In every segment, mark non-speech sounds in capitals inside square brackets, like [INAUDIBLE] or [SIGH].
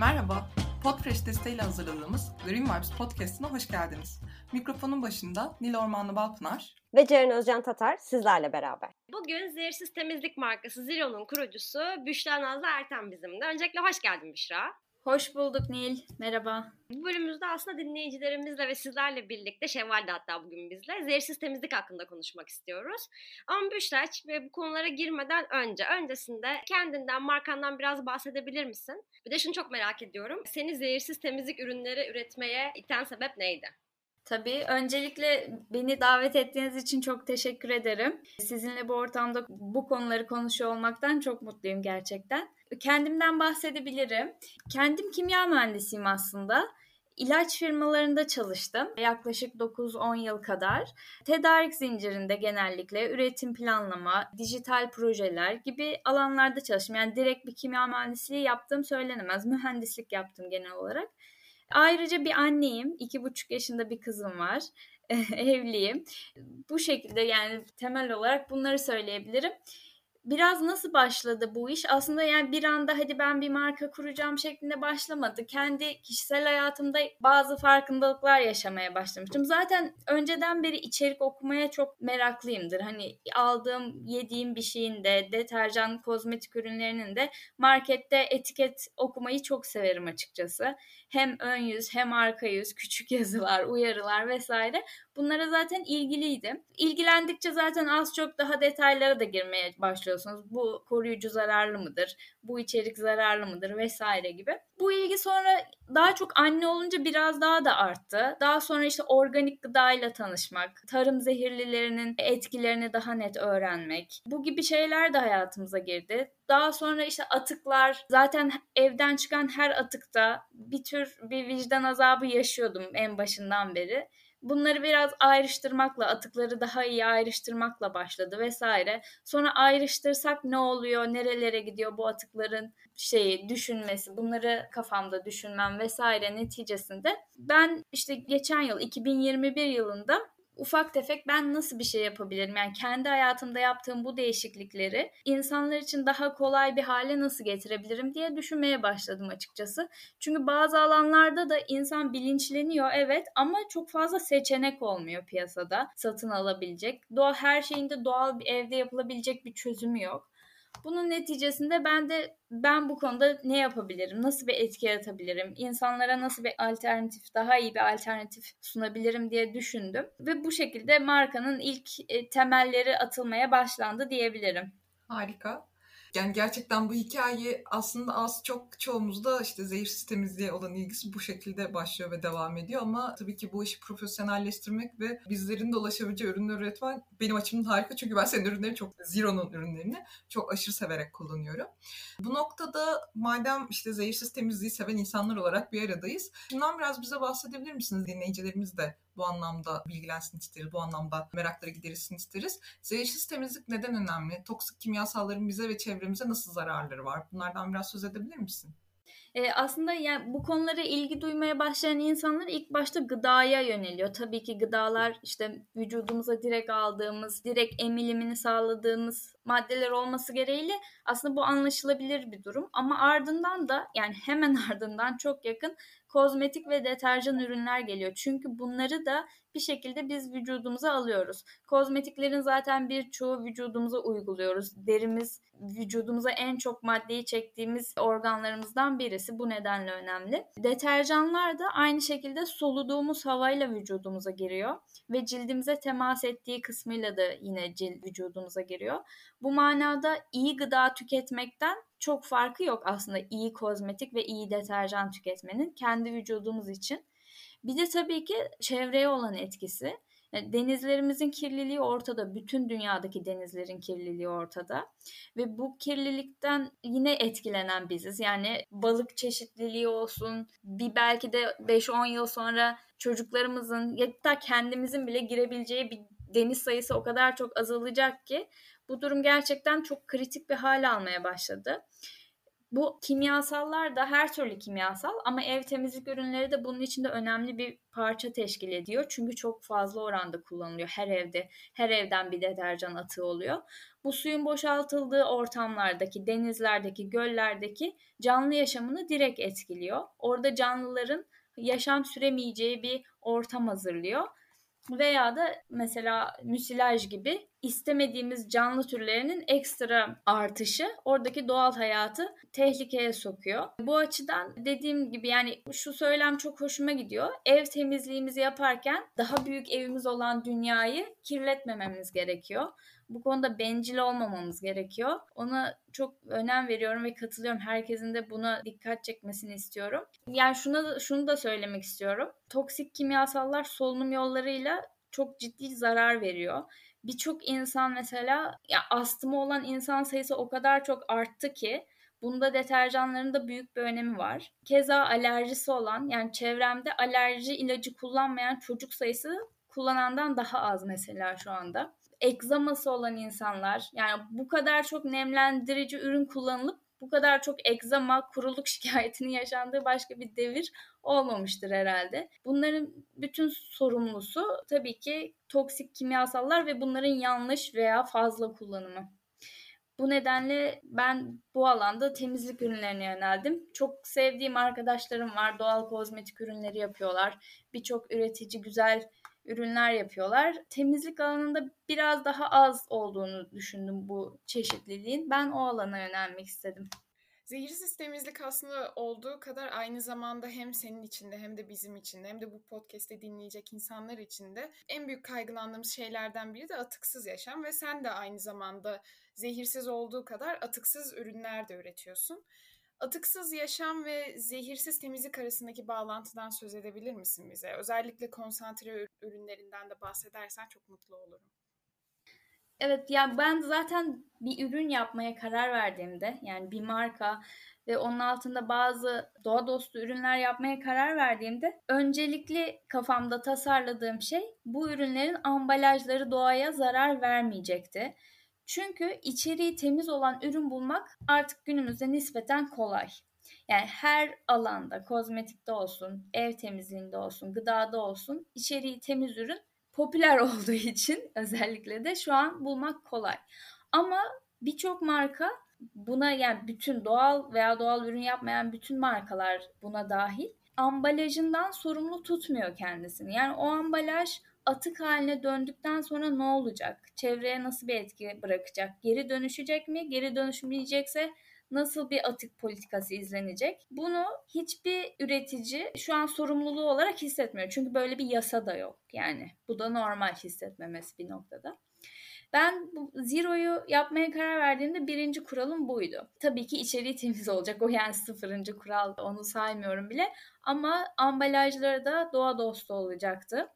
Merhaba, Podfresh desteğiyle hazırladığımız Green Vibes Podcast'ına hoş geldiniz. Mikrofonun başında Nil Ormanlı Balpınar ve Ceren Özcan Tatar sizlerle beraber. Bugün zehirsiz temizlik markası Zero'nun kurucusu Büşra Nazlı Erten bizimle. Öncelikle hoş geldin Büşra. Hoş bulduk Nil. Merhaba. Bu bölümümüzde aslında dinleyicilerimizle ve sizlerle birlikte Şevval de hatta bugün bizle zehirsiz temizlik hakkında konuşmak istiyoruz. Ama Büşra ve bu konulara girmeden önce, öncesinde kendinden, markandan biraz bahsedebilir misin? Bir de şunu çok merak ediyorum. Seni zehirsiz temizlik ürünleri üretmeye iten sebep neydi? Tabii. Öncelikle beni davet ettiğiniz için çok teşekkür ederim. Sizinle bu ortamda bu konuları konuşuyor olmaktan çok mutluyum gerçekten. Kendimden bahsedebilirim. Kendim kimya mühendisiyim aslında. İlaç firmalarında çalıştım. Yaklaşık 9-10 yıl kadar. Tedarik zincirinde genellikle üretim planlama, dijital projeler gibi alanlarda çalıştım. Yani direkt bir kimya mühendisliği yaptığım söylenemez. Mühendislik yaptım genel olarak. Ayrıca bir anneyim. iki buçuk yaşında bir kızım var. [LAUGHS] Evliyim. Bu şekilde yani temel olarak bunları söyleyebilirim biraz nasıl başladı bu iş? Aslında yani bir anda hadi ben bir marka kuracağım şeklinde başlamadı. Kendi kişisel hayatımda bazı farkındalıklar yaşamaya başlamıştım. Zaten önceden beri içerik okumaya çok meraklıyımdır. Hani aldığım, yediğim bir şeyin de, deterjan, kozmetik ürünlerinin de markette etiket okumayı çok severim açıkçası. Hem ön yüz hem arka yüz, küçük yazılar, uyarılar vesaire. Bunlara zaten ilgiliydim. İlgilendikçe zaten az çok daha detaylara da girmeye başlıyorsunuz. Bu koruyucu zararlı mıdır? Bu içerik zararlı mıdır? Vesaire gibi. Bu ilgi sonra daha çok anne olunca biraz daha da arttı. Daha sonra işte organik gıdayla tanışmak, tarım zehirlilerinin etkilerini daha net öğrenmek. Bu gibi şeyler de hayatımıza girdi. Daha sonra işte atıklar zaten evden çıkan her atıkta bir tür bir vicdan azabı yaşıyordum en başından beri bunları biraz ayrıştırmakla, atıkları daha iyi ayrıştırmakla başladı vesaire. Sonra ayrıştırsak ne oluyor, nerelere gidiyor bu atıkların şeyi düşünmesi, bunları kafamda düşünmem vesaire neticesinde ben işte geçen yıl 2021 yılında ufak tefek ben nasıl bir şey yapabilirim? Yani kendi hayatımda yaptığım bu değişiklikleri insanlar için daha kolay bir hale nasıl getirebilirim diye düşünmeye başladım açıkçası. Çünkü bazı alanlarda da insan bilinçleniyor evet ama çok fazla seçenek olmuyor piyasada satın alabilecek. Doğa her şeyinde doğal bir evde yapılabilecek bir çözümü yok. Bunun neticesinde ben de ben bu konuda ne yapabilirim? Nasıl bir etki yaratabilirim? İnsanlara nasıl bir alternatif, daha iyi bir alternatif sunabilirim diye düşündüm. Ve bu şekilde markanın ilk e, temelleri atılmaya başlandı diyebilirim. Harika. Yani gerçekten bu hikaye aslında az çok çoğumuzda işte zehirsiz temizliğe olan ilgisi bu şekilde başlıyor ve devam ediyor ama tabii ki bu işi profesyonelleştirmek ve bizlerin de ulaşabileceği ürünler üretmen benim açımdan harika çünkü ben senin ürünleri çok Zero'nun ürünlerini çok aşırı severek kullanıyorum. Bu noktada madem işte zehirsiz temizliği seven insanlar olarak bir aradayız. Şundan biraz bize bahsedebilir misiniz? Dinleyicilerimiz de bu anlamda bilgilensin isteriz, bu anlamda merakları giderilsin isteriz. Zehirsiz temizlik neden önemli? Toksik kimyasalların bize ve çevremize nasıl zararları var? Bunlardan biraz söz edebilir misin? E, aslında yani bu konulara ilgi duymaya başlayan insanlar ilk başta gıdaya yöneliyor. Tabii ki gıdalar işte vücudumuza direkt aldığımız, direkt emilimini sağladığımız maddeler olması gereğiyle aslında bu anlaşılabilir bir durum. Ama ardından da yani hemen [LAUGHS] ardından çok yakın kozmetik ve deterjan ürünler geliyor. Çünkü bunları da bir şekilde biz vücudumuza alıyoruz. Kozmetiklerin zaten birçoğu vücudumuza uyguluyoruz. Derimiz vücudumuza en çok maddeyi çektiğimiz organlarımızdan birisi. Bu nedenle önemli. Deterjanlar da aynı şekilde soluduğumuz havayla vücudumuza giriyor ve cildimize temas ettiği kısmıyla da yine cilt vücudumuza giriyor. Bu manada iyi gıda tüketmekten çok farkı yok aslında iyi kozmetik ve iyi deterjan tüketmenin kendi vücudumuz için. Bir de tabii ki çevreye olan etkisi. Denizlerimizin kirliliği ortada. Bütün dünyadaki denizlerin kirliliği ortada. Ve bu kirlilikten yine etkilenen biziz. Yani balık çeşitliliği olsun, bir belki de 5-10 yıl sonra çocuklarımızın da kendimizin bile girebileceği bir deniz sayısı o kadar çok azalacak ki bu durum gerçekten çok kritik bir hale almaya başladı. Bu kimyasallar da her türlü kimyasal ama ev temizlik ürünleri de bunun içinde önemli bir parça teşkil ediyor. Çünkü çok fazla oranda kullanılıyor her evde. Her evden bir deterjan atığı oluyor. Bu suyun boşaltıldığı ortamlardaki, denizlerdeki, göllerdeki canlı yaşamını direkt etkiliyor. Orada canlıların yaşam süremeyeceği bir ortam hazırlıyor veya da mesela müsilaj gibi istemediğimiz canlı türlerinin ekstra artışı oradaki doğal hayatı tehlikeye sokuyor. Bu açıdan dediğim gibi yani şu söylem çok hoşuma gidiyor. Ev temizliğimizi yaparken daha büyük evimiz olan dünyayı kirletmememiz gerekiyor. Bu konuda bencil olmamamız gerekiyor. Ona çok önem veriyorum ve katılıyorum. Herkesin de buna dikkat çekmesini istiyorum. Yani şuna şunu da söylemek istiyorum. Toksik kimyasallar solunum yollarıyla çok ciddi zarar veriyor. Birçok insan mesela ya astımı olan insan sayısı o kadar çok arttı ki Bunda deterjanların da büyük bir önemi var. Keza alerjisi olan yani çevremde alerji ilacı kullanmayan çocuk sayısı kullanandan daha az mesela şu anda egzaması olan insanlar yani bu kadar çok nemlendirici ürün kullanılıp bu kadar çok egzama, kuruluk [LAUGHS] şikayetinin yaşandığı başka bir devir olmamıştır herhalde. Bunların bütün sorumlusu tabii ki toksik kimyasallar ve bunların yanlış veya fazla kullanımı. Bu nedenle ben bu alanda temizlik ürünlerine yöneldim. Çok sevdiğim arkadaşlarım var. Doğal kozmetik ürünleri yapıyorlar. Birçok üretici güzel ürünler yapıyorlar. Temizlik alanında biraz daha az olduğunu düşündüm bu çeşitliliğin. Ben o alana yönelmek istedim. Zehirsiz temizlik aslında olduğu kadar aynı zamanda hem senin içinde hem de bizim için hem de bu podcast'te dinleyecek insanlar için de en büyük kaygılandığımız şeylerden biri de atıksız yaşam ve sen de aynı zamanda zehirsiz olduğu kadar atıksız ürünler de üretiyorsun. Atıksız yaşam ve zehirsiz temizlik arasındaki bağlantıdan söz edebilir misin bize? Özellikle konsantre ürünlerinden de bahsedersen çok mutlu olurum. Evet ya ben zaten bir ürün yapmaya karar verdiğimde yani bir marka ve onun altında bazı doğa dostu ürünler yapmaya karar verdiğimde öncelikli kafamda tasarladığım şey bu ürünlerin ambalajları doğaya zarar vermeyecekti. Çünkü içeriği temiz olan ürün bulmak artık günümüzde nispeten kolay. Yani her alanda, kozmetikte olsun, ev temizliğinde olsun, gıdada olsun içeriği temiz ürün popüler [LAUGHS] olduğu için özellikle de şu an bulmak kolay. Ama birçok marka buna yani bütün doğal veya doğal ürün yapmayan bütün markalar buna dahil ambalajından sorumlu tutmuyor kendisini. Yani o ambalaj atık haline döndükten sonra ne olacak? Çevreye nasıl bir etki bırakacak? Geri dönüşecek mi? Geri dönüşmeyecekse nasıl bir atık politikası izlenecek? Bunu hiçbir üretici şu an sorumluluğu olarak hissetmiyor. Çünkü böyle bir yasa da yok. Yani bu da normal hissetmemesi bir noktada. Ben bu Zero'yu yapmaya karar verdiğimde birinci kuralım buydu. Tabii ki içeriği temiz olacak. O yani sıfırıncı kural onu saymıyorum bile. Ama ambalajları da doğa dostu olacaktı.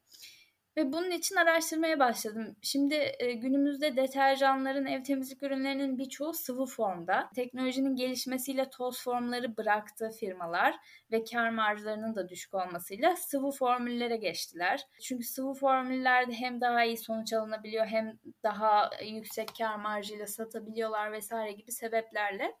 Ve bunun için araştırmaya başladım. Şimdi e, günümüzde deterjanların, ev temizlik ürünlerinin birçoğu sıvı formda. Teknolojinin gelişmesiyle toz formları bıraktı firmalar ve kar marjlarının da düşük olmasıyla sıvı formüllere geçtiler. Çünkü sıvı formüllerde hem daha iyi sonuç alınabiliyor hem daha yüksek kar marjıyla satabiliyorlar vesaire gibi sebeplerle.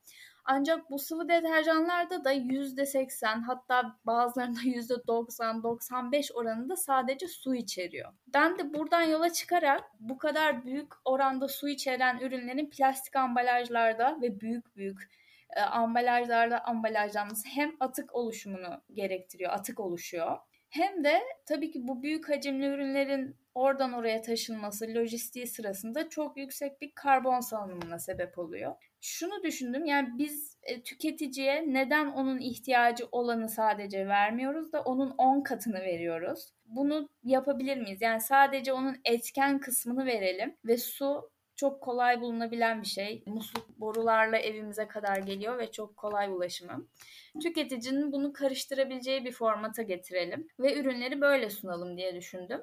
Ancak bu sıvı deterjanlarda da %80 hatta bazılarında [LAUGHS] %90-95 oranında sadece su içeriyor. Ben de buradan yola çıkarak bu kadar büyük oranda su içeren ürünlerin plastik ambalajlarda ve büyük büyük e, ambalajlarda ambalajlanması hem atık oluşumunu gerektiriyor, atık oluşuyor. Hem de tabii ki bu büyük hacimli ürünlerin oradan oraya taşınması, lojistiği sırasında çok yüksek bir karbon salınımına sebep oluyor. Şunu düşündüm yani biz e, tüketiciye neden onun ihtiyacı olanı sadece vermiyoruz da onun 10 katını veriyoruz. Bunu yapabilir miyiz? Yani sadece onun etken kısmını verelim ve su çok kolay bulunabilen bir şey. Musluk borularla evimize kadar geliyor ve çok kolay ulaşımı. Tüketicinin bunu karıştırabileceği bir formata getirelim ve ürünleri böyle sunalım diye düşündüm.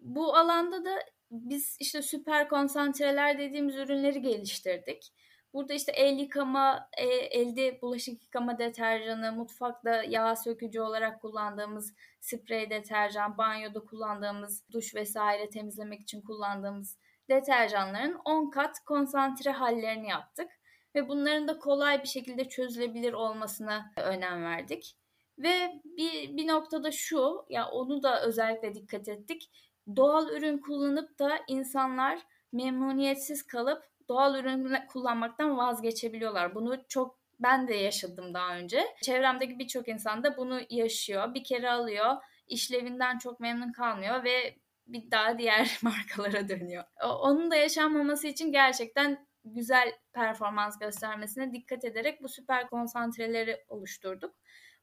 Bu alanda da biz işte süper konsantreler dediğimiz ürünleri geliştirdik. Burada işte el yıkama, e, elde bulaşık yıkama deterjanı, mutfakta yağ sökücü olarak kullandığımız sprey deterjan, banyoda kullandığımız duş vesaire temizlemek için kullandığımız deterjanların 10 kat konsantre hallerini yaptık. ve bunların da kolay bir şekilde çözülebilir olmasına önem verdik. Ve bir, bir noktada şu, ya onu da özellikle dikkat ettik. Doğal ürün kullanıp da insanlar memnuniyetsiz kalıp doğal ürün kullanmaktan vazgeçebiliyorlar. Bunu çok ben de yaşadım daha önce. Çevremdeki birçok insan da bunu yaşıyor. Bir kere alıyor, işlevinden çok memnun kalmıyor ve bir daha diğer [LAUGHS] markalara dönüyor. Onun da yaşanmaması için gerçekten güzel performans göstermesine dikkat ederek bu süper konsantreleri oluşturduk.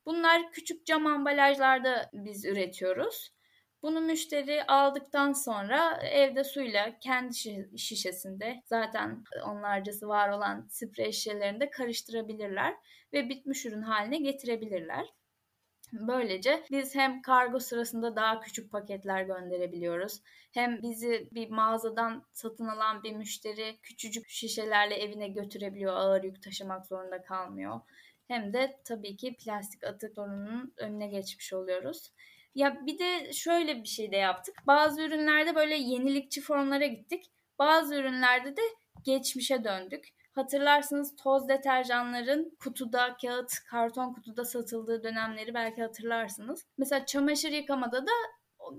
Bunlar küçük cam ambalajlarda biz üretiyoruz. Bunu müşteri aldıktan sonra evde suyla kendi şişesinde zaten onlarcası var olan sprey şişelerinde karıştırabilirler ve bitmiş ürün haline getirebilirler. Böylece biz hem kargo sırasında daha küçük paketler gönderebiliyoruz. Hem bizi bir mağazadan satın alan bir müşteri küçücük şişelerle evine götürebiliyor. Ağır yük taşımak zorunda kalmıyor. Hem de tabii ki plastik atık sorununun önüne geçmiş oluyoruz. Ya bir de şöyle bir şey de yaptık. Bazı ürünlerde böyle yenilikçi formlara gittik. Bazı ürünlerde de geçmişe döndük. Hatırlarsınız toz deterjanların kutuda, kağıt, karton kutuda satıldığı dönemleri belki hatırlarsınız. Mesela çamaşır yıkamada da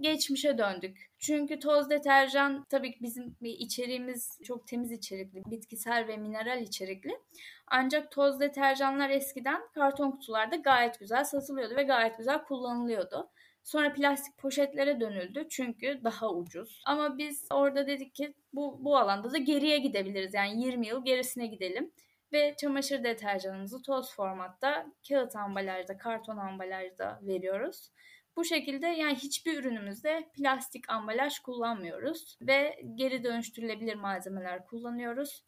geçmişe döndük. Çünkü toz deterjan tabii ki bizim içeriğimiz çok temiz içerikli, bitkisel ve mineral içerikli. Ancak toz deterjanlar eskiden karton kutularda gayet güzel satılıyordu ve gayet güzel kullanılıyordu. Sonra plastik poşetlere dönüldü çünkü daha ucuz. Ama biz orada dedik ki bu, bu alanda da geriye gidebiliriz. Yani 20 yıl gerisine gidelim. Ve çamaşır deterjanımızı toz formatta, kağıt ambalajda, karton ambalajda veriyoruz. Bu şekilde yani hiçbir ürünümüzde plastik ambalaj kullanmıyoruz ve geri dönüştürülebilir malzemeler kullanıyoruz.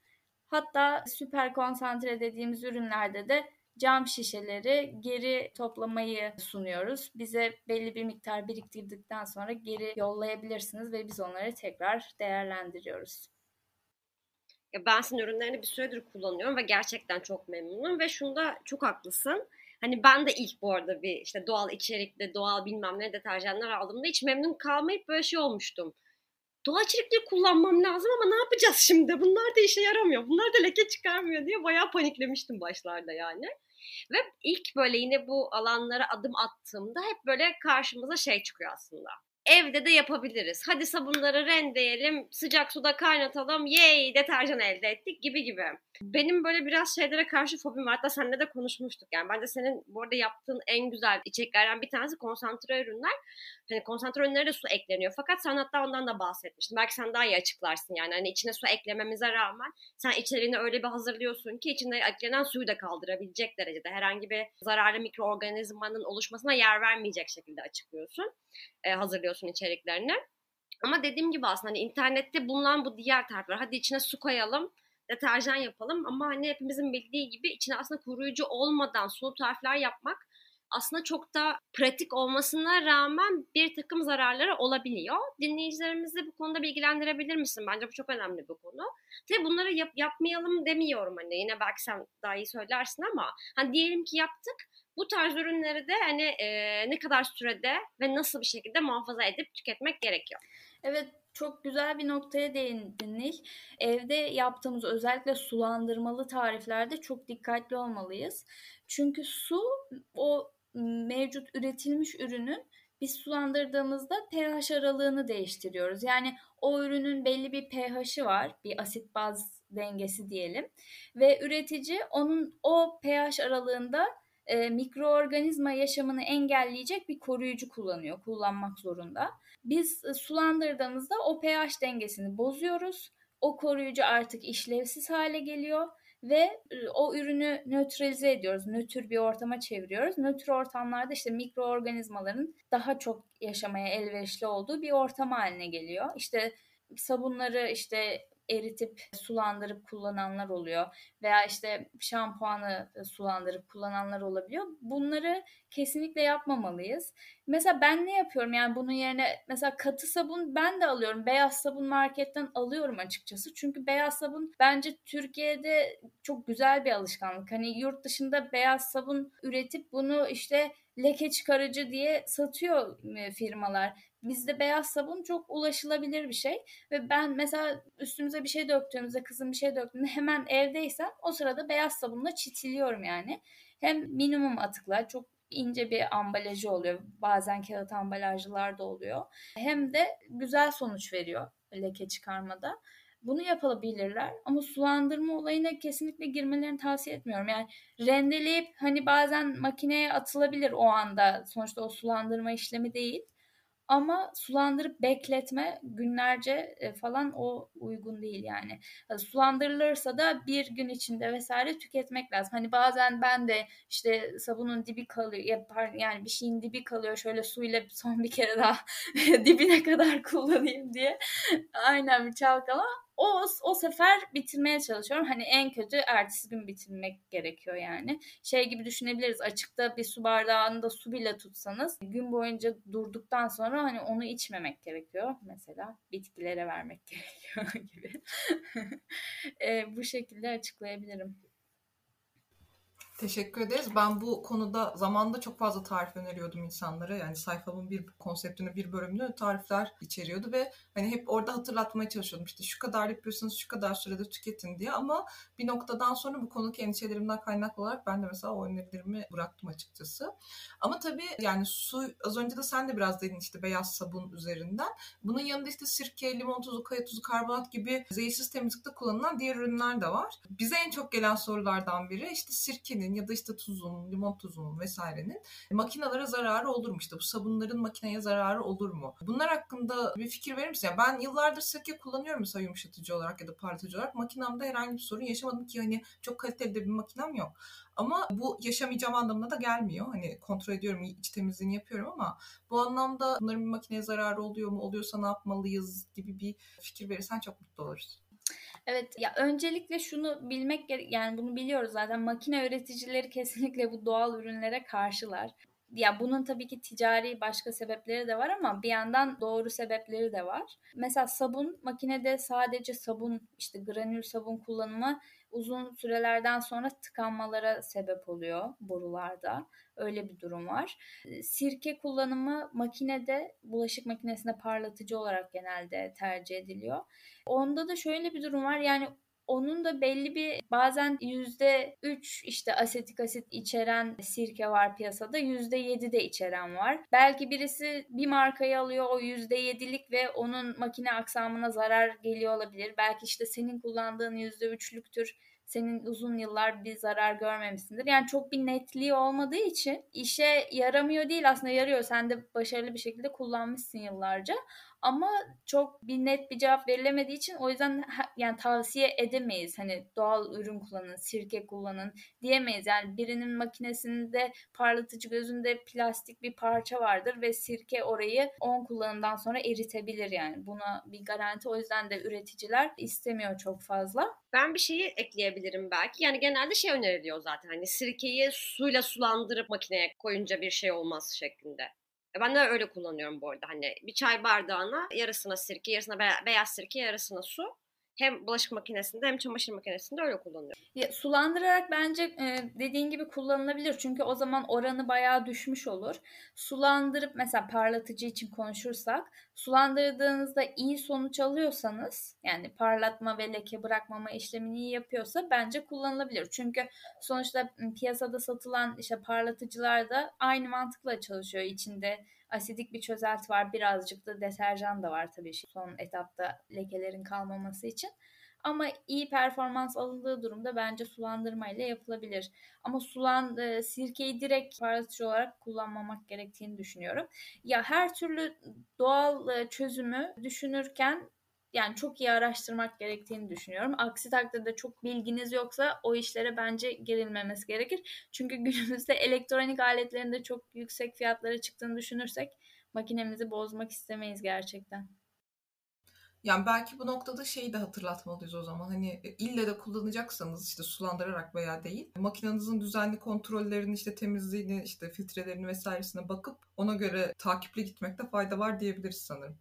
Hatta süper konsantre dediğimiz ürünlerde de cam şişeleri geri toplamayı sunuyoruz. Bize belli bir miktar biriktirdikten sonra geri yollayabilirsiniz ve biz onları tekrar değerlendiriyoruz. Ya ben senin ürünlerini bir süredir kullanıyorum ve gerçekten çok memnunum ve şunda çok haklısın. Hani ben de ilk bu arada bir işte doğal içerikli, doğal bilmem ne deterjanlar aldığımda hiç memnun kalmayıp böyle şey olmuştum. Doğal içerikli kullanmam lazım ama ne yapacağız şimdi? Bunlar da işe yaramıyor. Bunlar da leke çıkarmıyor diye bayağı paniklemiştim başlarda yani. Ve ilk böyle yine bu alanlara adım attığımda hep böyle karşımıza şey çıkıyor aslında. Evde de yapabiliriz. Hadi sabunları rendeyelim, sıcak suda kaynatalım, yey deterjan elde ettik gibi gibi. Benim böyle biraz şeylere karşı fobim var. Hatta seninle de konuşmuştuk. Yani bence senin bu arada yaptığın en güzel içeriklerden bir tanesi konsantre ürünler. Hani konsantre ürünlere de su ekleniyor. Fakat sen hatta ondan da bahsetmiştin. Belki sen daha iyi açıklarsın yani. Hani içine su eklememize rağmen sen içeriğini öyle bir hazırlıyorsun ki içinde eklenen suyu da kaldırabilecek derecede herhangi bir zararlı mikroorganizmanın oluşmasına yer vermeyecek şekilde açıklıyorsun. E, hazırlıyorsun içeriklerini. Ama dediğim gibi aslında hani internette bulunan bu diğer taraflar. Hadi içine su koyalım deterjan yapalım ama hani hepimizin bildiği gibi içine aslında koruyucu olmadan sulu tarifler yapmak aslında çok da pratik olmasına rağmen bir takım zararları olabiliyor. Dinleyicilerimizi bu konuda bilgilendirebilir misin? Bence bu çok önemli bir konu. Tabii bunları yap, yapmayalım demiyorum hani yine belki sen daha iyi söylersin ama hani diyelim ki yaptık bu tarz ürünleri de hani e, ne kadar sürede ve nasıl bir şekilde muhafaza edip tüketmek gerekiyor. Evet çok güzel bir noktaya değindin Nil. Evde yaptığımız özellikle sulandırmalı tariflerde çok dikkatli olmalıyız. Çünkü su o mevcut üretilmiş ürünün biz sulandırdığımızda pH aralığını değiştiriyoruz. Yani o ürünün belli bir pH'i var, bir asit baz dengesi diyelim ve üretici onun o pH aralığında e, mikroorganizma yaşamını engelleyecek bir koruyucu kullanıyor, kullanmak zorunda. Biz e, sulandırdığımızda o pH dengesini bozuyoruz. O koruyucu artık işlevsiz hale geliyor ve e, o ürünü nötralize ediyoruz. Nötr bir ortama çeviriyoruz. Nötr ortamlarda işte mikroorganizmaların daha çok yaşamaya elverişli olduğu bir ortam haline geliyor. İşte sabunları işte eritip sulandırıp kullananlar oluyor veya işte şampuanı sulandırıp kullananlar olabiliyor. Bunları kesinlikle yapmamalıyız. Mesela ben ne yapıyorum yani bunun yerine mesela katı sabun ben de alıyorum. Beyaz sabun marketten alıyorum açıkçası. Çünkü beyaz sabun bence Türkiye'de çok güzel bir alışkanlık. Hani yurt dışında beyaz sabun üretip bunu işte leke çıkarıcı diye satıyor firmalar bizde beyaz sabun çok ulaşılabilir bir şey ve ben mesela üstümüze bir şey döktüğümüzde kızım bir şey döktüğünde hemen evdeysem o sırada beyaz sabunla çitiliyorum yani. Hem minimum atıklar çok ince bir ambalajı oluyor. Bazen kağıt ambalajlılar da oluyor. Hem de güzel sonuç veriyor leke çıkarmada. Bunu yapabilirler ama sulandırma olayına kesinlikle girmelerini tavsiye etmiyorum. Yani rendeleyip hani bazen makineye atılabilir o anda. Sonuçta o sulandırma işlemi değil. Ama sulandırıp bekletme günlerce e, falan o uygun değil yani. Sulandırılırsa da bir gün içinde vesaire tüketmek lazım. Hani bazen ben de işte sabunun dibi kalıyor yani bir şeyin dibi kalıyor şöyle suyla son bir kere daha [LAUGHS] dibine kadar kullanayım diye. Aynen bir çalkala o, o sefer bitirmeye çalışıyorum. Hani en kötü ertesi gün bitirmek gerekiyor yani. Şey gibi düşünebiliriz. Açıkta bir su bardağında su bile tutsanız gün boyunca durduktan sonra hani onu içmemek gerekiyor. Mesela bitkilere vermek [LAUGHS] gerekiyor gibi. [LAUGHS] e, bu şekilde açıklayabilirim. Teşekkür ederiz. Ben bu konuda zamanda çok fazla tarif öneriyordum insanlara. Yani sayfamın bir konseptini, bir bölümünü tarifler içeriyordu ve hani hep orada hatırlatmaya çalışıyordum. İşte şu kadar yapıyorsunuz, şu kadar sürede tüketin diye ama bir noktadan sonra bu konudaki endişelerimden kaynaklı olarak ben de mesela o önerilerimi bıraktım açıkçası. Ama tabii yani su, az önce de sen de biraz dedin işte beyaz sabun üzerinden. Bunun yanında işte sirke, limon tuzu, kaya tuzu, karbonat gibi zehirsiz temizlikte kullanılan diğer ürünler de var. Bize en çok gelen sorulardan biri işte sirkenin ya da işte tuzun, limon tuzunun vesairenin makinalara zararı olur mu? İşte bu sabunların makineye zararı olur mu? Bunlar hakkında bir fikir verir misin? Yani ben yıllardır sirke kullanıyorum mesela yumuşatıcı olarak ya da parlatıcı olarak. Makinamda herhangi bir sorun yaşamadım ki hani çok kaliteli de bir makinem yok. Ama bu yaşamayacağım anlamına da gelmiyor. Hani kontrol ediyorum, iç temizliğini yapıyorum ama bu anlamda bunların bir makineye zararı oluyor mu? Oluyorsa ne yapmalıyız gibi bir fikir verirsen çok mutlu oluruz. Evet ya öncelikle şunu bilmek yani bunu biliyoruz zaten makine üreticileri kesinlikle bu doğal ürünlere karşılar. Ya bunun tabii ki ticari başka sebepleri de var ama bir yandan doğru sebepleri de var. Mesela sabun makinede sadece sabun işte granül sabun kullanımı uzun sürelerden sonra tıkanmalara sebep oluyor borularda. Öyle bir durum var. Sirke kullanımı makinede, bulaşık makinesinde parlatıcı olarak genelde tercih ediliyor. Onda da şöyle bir durum var. Yani onun da belli bir bazen yüzde üç işte asetik asit içeren sirke var piyasada. Yüzde yedi de içeren var. Belki birisi bir markayı alıyor o yüzde yedilik ve onun makine aksamına zarar geliyor olabilir. Belki işte senin kullandığın yüzde üçlüktür senin uzun yıllar bir zarar görmemişsindir. Yani çok bir netliği olmadığı için işe yaramıyor değil aslında yarıyor. Sen de başarılı bir şekilde kullanmışsın yıllarca. Ama çok bir net bir cevap verilemediği için o yüzden yani tavsiye edemeyiz. Hani doğal ürün kullanın, sirke kullanın diyemeyiz. Yani birinin makinesinde parlatıcı gözünde plastik bir parça vardır ve sirke orayı 10 kullanımdan sonra eritebilir yani. Buna bir garanti o yüzden de üreticiler istemiyor çok fazla. Ben bir şeyi ekleyebilirim belki. Yani genelde şey öneriliyor zaten. Hani sirkeyi suyla sulandırıp makineye koyunca bir şey olmaz şeklinde. E, ben de öyle kullanıyorum bu arada. Hani bir çay bardağına yarısına sirke, yarısına beyaz sirke, yarısına su hem bulaşık makinesinde hem çamaşır makinesinde öyle kullanıyorum. Ya, sulandırarak bence e, dediğin gibi kullanılabilir. Çünkü o zaman oranı bayağı düşmüş olur. Sulandırıp mesela parlatıcı için konuşursak sulandırdığınızda iyi sonuç alıyorsanız yani parlatma ve leke bırakmama işlemini iyi yapıyorsa bence kullanılabilir. Çünkü sonuçta piyasada satılan işte parlatıcılar da aynı mantıkla çalışıyor. İçinde asidik bir çözelti var. Birazcık da deterjan da var tabii son etapta lekelerin kalmaması için. Ama iyi performans alındığı durumda bence sulandırma ile yapılabilir. Ama sulan e, sirkeyi direkt parlatıcı olarak kullanmamak gerektiğini düşünüyorum. Ya her türlü doğal e, çözümü düşünürken yani çok iyi araştırmak gerektiğini düşünüyorum. Aksi takdirde çok bilginiz yoksa o işlere bence girilmemesi gerekir. Çünkü [LAUGHS] günümüzde elektronik aletlerin de çok yüksek fiyatlara çıktığını düşünürsek makinemizi bozmak istemeyiz gerçekten. Yani belki bu noktada şeyi de hatırlatmalıyız o zaman. Hani e, ille de kullanacaksanız işte sulandırarak veya değil. Makinenizin düzenli kontrollerini işte temizliğini işte filtrelerini vesairesine bakıp ona göre takipli gitmekte fayda var diyebiliriz sanırım.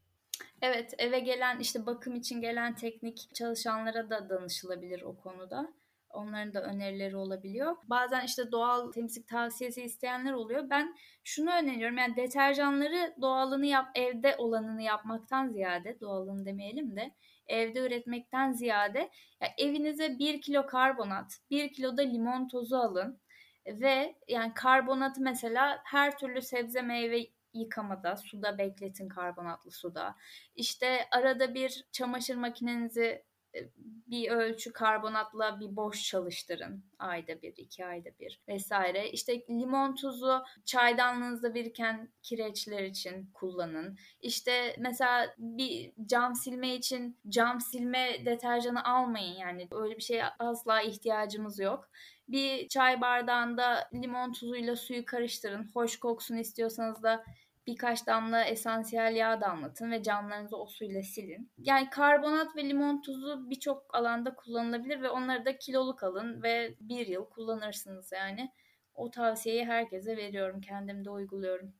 Evet eve gelen işte bakım için gelen teknik çalışanlara da danışılabilir o konuda. Onların da önerileri olabiliyor. Bazen işte doğal temizlik tavsiyesi isteyenler oluyor. Ben şunu öneriyorum. Yani deterjanları doğalını yap, evde olanını yapmaktan ziyade, doğalını demeyelim de evde üretmekten ziyade ya evinize 1 kilo karbonat, 1 kilo da limon tozu alın ve yani karbonatı mesela her türlü sebze meyve yıkamada, suda bekletin karbonatlı suda. İşte arada bir çamaşır makinenizi e, bir ölçü karbonatla bir boş çalıştırın. Ayda bir, iki ayda bir vesaire. İşte limon tuzu çaydanlığınızda biriken kireçler için kullanın. İşte mesela bir cam silme için cam silme deterjanı almayın. Yani öyle bir şeye asla ihtiyacımız yok. Bir çay bardağında limon tuzuyla suyu karıştırın. Hoş koksun istiyorsanız da birkaç damla esansiyel yağ damlatın ve camlarınızı o suyla silin. Yani karbonat ve limon tuzu birçok alanda kullanılabilir ve onları da kiloluk alın ve bir yıl kullanırsınız yani. O tavsiyeyi herkese veriyorum. Kendim de uyguluyorum.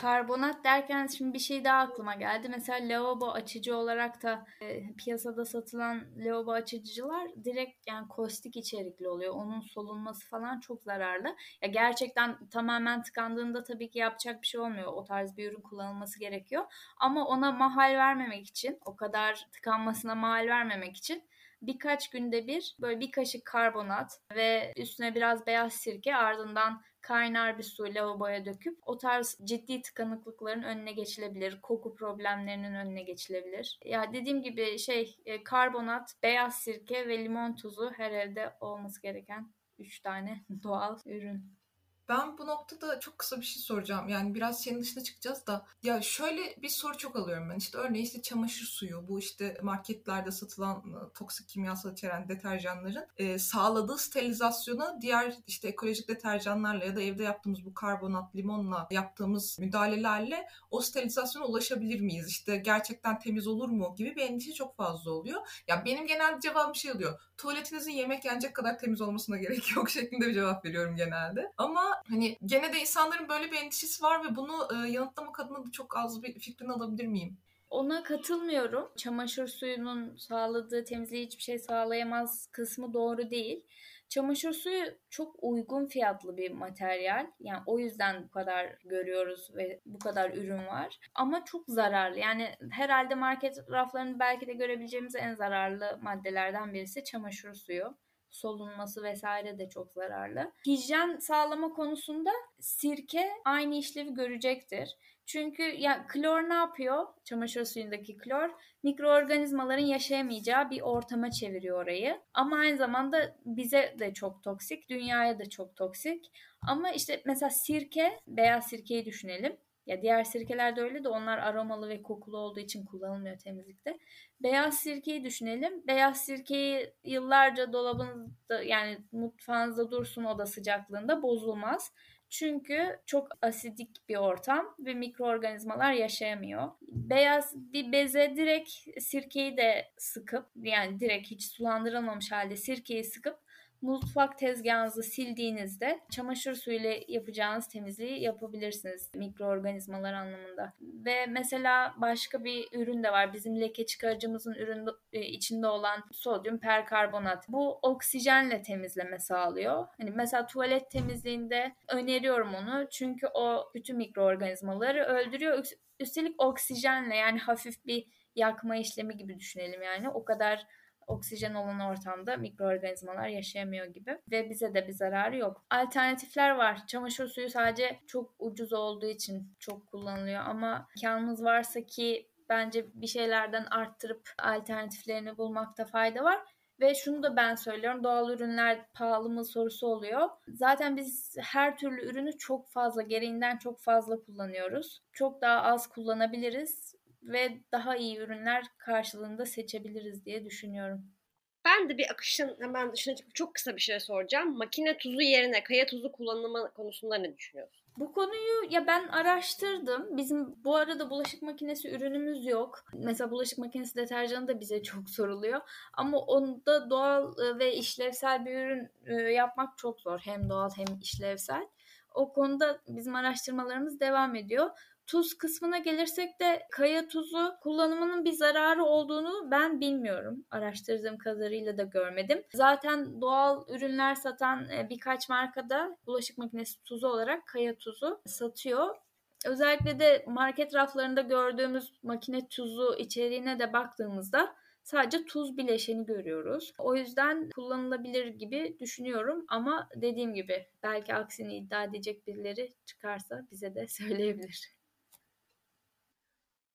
Karbonat derken şimdi bir şey daha aklıma geldi. Mesela lavabo açıcı olarak da e, piyasada satılan lavabo açıcılar direkt yani kostik içerikli oluyor. Onun solunması falan çok zararlı. Ya gerçekten tamamen tıkandığında tabii ki yapacak bir şey olmuyor. O tarz bir ürün kullanılması gerekiyor. Ama ona mahal vermemek için, o kadar tıkanmasına mahal vermemek için birkaç günde bir böyle bir kaşık karbonat ve üstüne biraz beyaz sirke ardından kaynar bir su lavaboya döküp o tarz ciddi tıkanıklıkların önüne geçilebilir. Koku problemlerinin önüne geçilebilir. Ya dediğim gibi şey e, karbonat, beyaz sirke ve limon tuzu her evde olması gereken 3 tane [LAUGHS] doğal ürün. Ben bu noktada çok kısa bir şey soracağım. Yani biraz senin dışına çıkacağız da. Ya şöyle bir soru çok alıyorum ben. İşte örneğin işte çamaşır suyu, bu işte marketlerde satılan ıı, toksik kimyasal içeren deterjanların e, sağladığı sterilizasyona diğer işte ekolojik deterjanlarla ya da evde yaptığımız bu karbonat, limonla yaptığımız müdahalelerle o sterilizasyona ulaşabilir miyiz? İşte gerçekten temiz olur mu gibi bir endişe çok fazla oluyor. Ya benim genel cevabım şey oluyor. Tuvaletinizin yemek yenecek kadar temiz olmasına gerek yok [LAUGHS] şeklinde bir cevap veriyorum genelde. Ama hani gene de insanların böyle bir endişesi var ve bunu e, yanıtlamak adına da çok az bir fikrini alabilir miyim? Ona katılmıyorum. Çamaşır suyunun sağladığı temizliği hiçbir şey sağlayamaz kısmı doğru değil. Çamaşır suyu çok uygun fiyatlı bir materyal. Yani o yüzden bu kadar görüyoruz ve bu kadar ürün var. Ama çok zararlı. Yani herhalde market raflarını belki de görebileceğimiz en zararlı maddelerden birisi çamaşır suyu solunması vesaire de çok zararlı. Hijyen sağlama konusunda sirke aynı işlevi görecektir. Çünkü ya klor ne yapıyor? Çamaşır suyundaki klor mikroorganizmaların yaşayamayacağı bir ortama çeviriyor orayı. Ama aynı zamanda bize de çok toksik, dünyaya da çok toksik. Ama işte mesela sirke, beyaz sirkeyi düşünelim. Ya diğer sirkeler de öyle de onlar aromalı ve kokulu olduğu için kullanılmıyor temizlikte. Beyaz sirkeyi düşünelim. Beyaz sirkeyi yıllarca dolabınızda yani mutfağınızda dursun oda sıcaklığında bozulmaz. Çünkü çok asidik bir ortam ve mikroorganizmalar yaşayamıyor. Beyaz bir beze direkt sirkeyi de sıkıp yani direkt hiç sulandırılmamış halde sirkeyi sıkıp mutfak tezgahınızı sildiğinizde çamaşır suyuyla yapacağınız temizliği yapabilirsiniz mikroorganizmalar anlamında. Ve mesela başka bir ürün de var. Bizim leke çıkarıcımızın ürün e, içinde olan sodyum perkarbonat. Bu oksijenle temizleme sağlıyor. Hani mesela tuvalet temizliğinde öneriyorum onu. Çünkü o bütün mikroorganizmaları öldürüyor. Üstelik oksijenle yani hafif bir yakma işlemi gibi düşünelim yani. O kadar oksijen olan ortamda mikroorganizmalar yaşayamıyor gibi ve bize de bir zararı yok. Alternatifler var. Çamaşır suyu sadece çok ucuz olduğu için çok kullanılıyor ama imkanımız varsa ki bence bir şeylerden arttırıp alternatiflerini bulmakta fayda var. Ve şunu da ben söylüyorum doğal ürünler pahalı mı sorusu oluyor. Zaten biz her türlü ürünü çok fazla gereğinden çok fazla kullanıyoruz. Çok daha az kullanabiliriz ve daha iyi ürünler karşılığında seçebiliriz diye düşünüyorum. Ben de bir akışın hemen dışına çıkıp çok kısa bir şey soracağım. Makine tuzu yerine kaya tuzu kullanımı konusunda ne düşünüyorsun? Bu konuyu ya ben araştırdım. Bizim bu arada bulaşık makinesi ürünümüz yok. Mesela bulaşık makinesi deterjanı da bize çok soruluyor. Ama onda doğal e, ve işlevsel bir ürün e, yapmak çok zor. Hem doğal hem işlevsel. O konuda bizim araştırmalarımız devam ediyor Tuz kısmına gelirsek de kaya tuzu kullanımının bir zararı olduğunu ben bilmiyorum. Araştırdığım kadarıyla da görmedim. Zaten doğal ürünler satan e, birkaç markada bulaşık makinesi tuzu olarak kaya tuzu satıyor. Özellikle de market raflarında gördüğümüz makine tuzu içeriğine de baktığımızda sadece tuz bileşeni görüyoruz. O yüzden kullanılabilir gibi düşünüyorum ama dediğim gibi belki aksini iddia edecek birileri çıkarsa bize de [LAUGHS] söyleyebilir.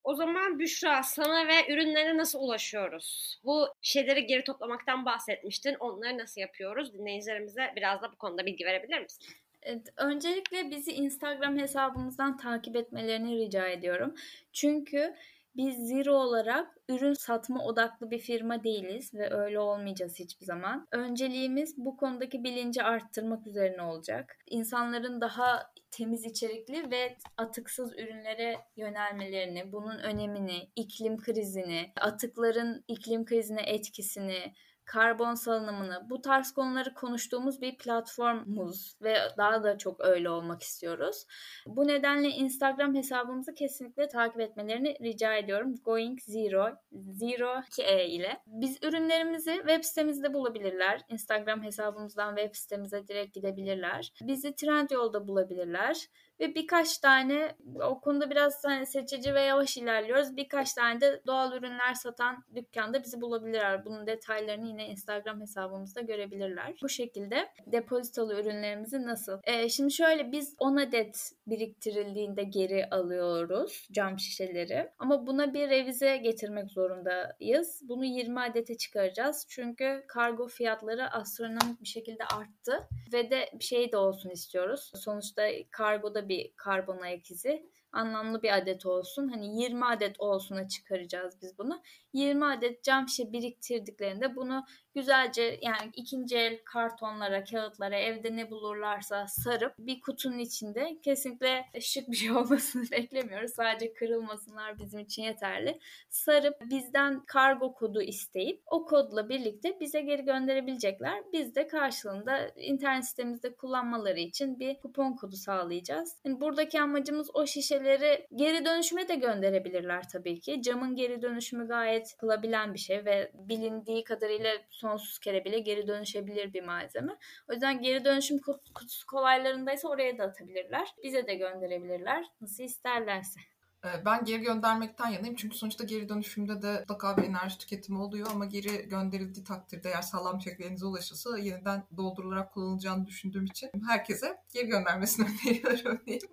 O zaman Büşra sana ve ürünlerine nasıl ulaşıyoruz? Bu şeyleri geri toplamaktan bahsetmiştin. Onları nasıl yapıyoruz? Dinleyicilerimize biraz da bu konuda bilgi verebilir misin? Evet, öncelikle bizi Instagram hesabımızdan takip etmelerini rica ediyorum. Çünkü biz Zero olarak ürün satma odaklı bir firma değiliz ve öyle olmayacağız hiçbir zaman. Önceliğimiz bu konudaki bilinci arttırmak üzerine olacak. İnsanların daha temiz içerikli ve atıksız ürünlere yönelmelerini, bunun önemini, iklim krizini, atıkların iklim krizine etkisini, karbon salınımını bu tarz konuları konuştuğumuz bir platformumuz ve daha da çok öyle olmak istiyoruz. Bu nedenle Instagram hesabımızı kesinlikle takip etmelerini rica ediyorum. Going Zero, Zero 2E ile. Biz ürünlerimizi web sitemizde bulabilirler. Instagram hesabımızdan web sitemize direkt gidebilirler. Bizi Trendyol'da bulabilirler ve birkaç tane o konuda biraz hani seçici ve yavaş ilerliyoruz. Birkaç tane de doğal ürünler satan dükkanda bizi bulabilirler. Bunun detaylarını yine Instagram hesabımızda görebilirler. Bu şekilde depozitolu ürünlerimizi nasıl? Ee, şimdi şöyle biz 10 adet biriktirildiğinde geri alıyoruz cam şişeleri. Ama buna bir revize getirmek zorundayız. Bunu 20 adete çıkaracağız. Çünkü kargo fiyatları astronomik bir şekilde arttı. Ve de bir şey de olsun istiyoruz. Sonuçta kargoda bir karbon ayak izi anlamlı bir adet olsun. Hani 20 adet olsuna çıkaracağız biz bunu. 20 adet cam şişe biriktirdiklerinde bunu güzelce yani ikinci el kartonlara, kağıtlara evde ne bulurlarsa sarıp bir kutunun içinde kesinlikle şık bir şey [LAUGHS] olmasını beklemiyoruz. Sadece kırılmasınlar bizim için yeterli. Sarıp bizden kargo kodu isteyip o kodla birlikte bize geri gönderebilecekler. Biz de karşılığında internet sitemizde kullanmaları için bir kupon kodu sağlayacağız. Yani buradaki amacımız o şişeleri geri dönüşüme de gönderebilirler tabii ki. Camın geri dönüşümü gayet kılabilen bir şey ve bilindiği kadarıyla sonsuz kere bile geri dönüşebilir bir malzeme. O yüzden geri dönüşüm kutusu kolaylarındaysa oraya da atabilirler. Bize de gönderebilirler. Nasıl isterlerse. Ee, ben geri göndermekten yanayım çünkü sonuçta geri dönüşümde de mutlaka bir enerji tüketimi oluyor ama geri gönderildiği takdirde eğer sağlam çeklerinize ulaşırsa yeniden doldurularak kullanılacağını düşündüğüm için herkese geri göndermesini [LAUGHS] öneriyorum diyeyim.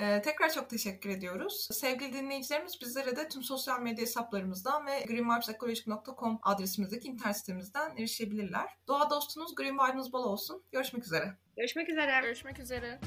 Ee, tekrar çok teşekkür ediyoruz. Sevgili dinleyicilerimiz bizlere de tüm sosyal medya hesaplarımızdan ve greenvibesekolojik.com adresimizdeki internet sitemizden erişebilirler. Doğa dostunuz Green Vibes bol olsun. Görüşmek üzere. Görüşmek üzere. Görüşmek üzere.